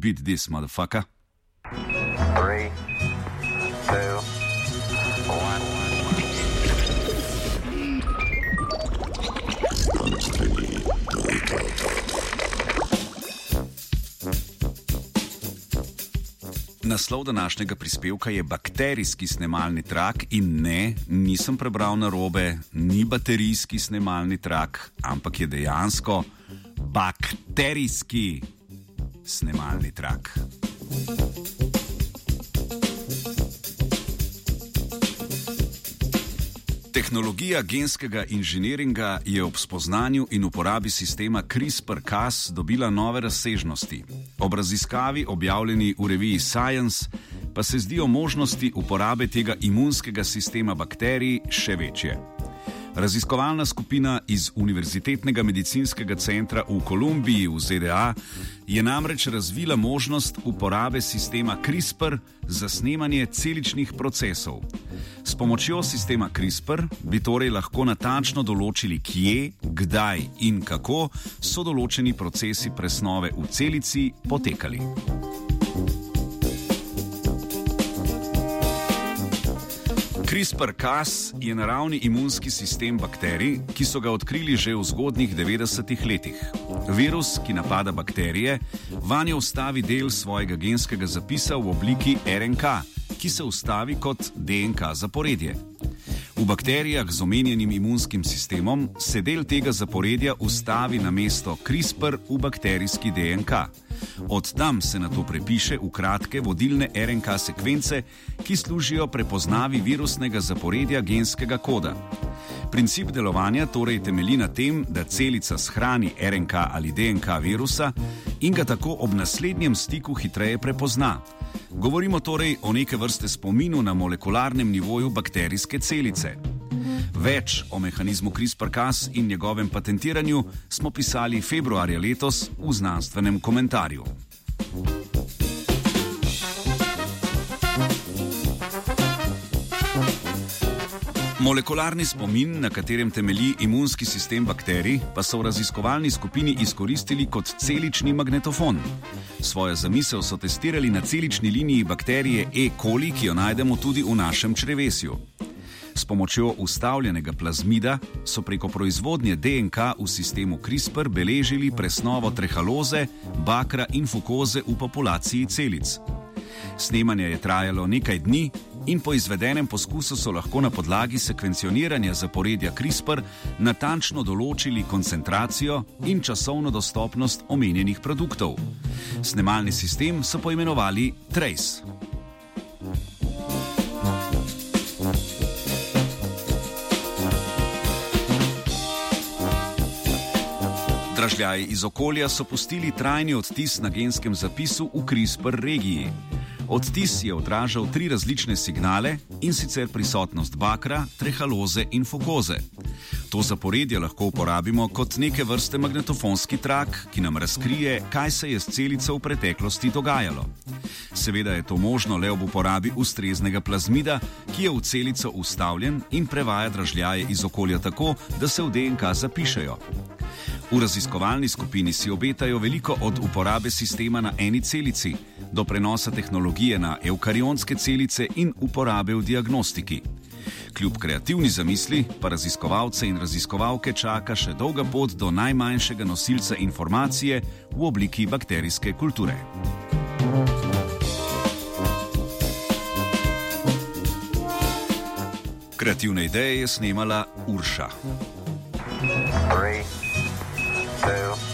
beat this motherfucker. Three, two, one. Naslov današnjega prispevka je bakterijski snemalni trak in ne, nisem prebral na robe, ni baterijski snemalni trak, ampak je dejansko bakterijski snemalni trak. Tehnologija genskega inženiringa je ob spoznanju in uporabi sistema CRISPR-Cas dobila nove razsežnosti. Ob raziskavi, objavljeni v reviji Science, pa se zdijo možnosti uporabe tega imunskega sistema bakterij še večje. Raziskovalna skupina iz Univerzitetnega medicinskega centra v Kolumbiji v ZDA je namreč razvila možnost uporabe sistema CRISPR za snemanje celičnih procesov. S pomočjo sistema CRISPR bi torej lahko natančno določili, kje, kdaj in kako so določeni procesi presnove v celici potekali. CRISPR-Cas je naravni imunski sistem bakterij, ki so ga odkrili že v zgodnjih 90-ih letih. Virus, ki napada bakterije, vanje ustavi del svojega genskega zapisa v obliki RNK, ki se ustavi kot DNK zaporedje. V bakterijah z omenjenim imunskim sistemom se del tega zaporedja ustavi na mesto CRISPR v bakterijski DNK. Od tam se na to prepiše v kratke vodilne RNK sekvence, ki služijo prepoznavi virusnega zaporedja genskega koda. Princip delovanja torej temelji na tem, da celica shrani RNK ali DNK virusa in ga tako ob naslednjem stiku hitreje prepozna. Govorimo torej o neke vrste spominu na molekularnem nivoju bakterijske celice. Več o mehanizmu CRISPR-Cas in njegovem patentiranju smo pisali februarja letos v znanstvenem komentarju. Molekularni spomin, na katerem temelji imunski sistem bakterij, pa so v raziskovalni skupini izkoristili kot celični magnetofon. Svojo zamisel so testirali na celični liniji bakterije E. coli, ki jo najdemo tudi v našem črevesju. S pomočjo ustavljenega plazmida so preko proizvodnje DNK v sistemu CRISPR beležili presnovo trehaloze, bakra in fukoze v populaciji celic. Snemanje je trajalo nekaj dni in po izvedenem poskusu so lahko na podlagi sekvencioniranja zaporedja CRISPR natančno določili koncentracijo in časovno dostopnost omenjenih produktov. Snemalni sistem so poimenovali Trace. Dražljaji iz okolja so pustili trajni odtis na genskem zapisu v CRISPR regiji. Odtis je odražal tri različne signale in sicer prisotnost bakra, trehaloze in fokoze. To zaporedje lahko uporabimo kot neke vrste magnetofonski trak, ki nam razkrije, kaj se je s celico v preteklosti dogajalo. Seveda je to možno le ob uporabi ustreznega plazmida, ki je v celico ustavljen in prevaja dražljaje iz okolja tako, da se v DNK zapišejo. V raziskovalni skupini si obetajo veliko od uporabe sistema na eni celici, do prenosa tehnologije na eukarionske celice in uporabe v diagnostiki. Kljub kreativni zamisli pa raziskovalce in raziskovalke čaka še dolga pot do najmanjšega nosilca informacije v obliki bakterijske kulture. Kreativne ideje je snemala Urša. Three, Yeah.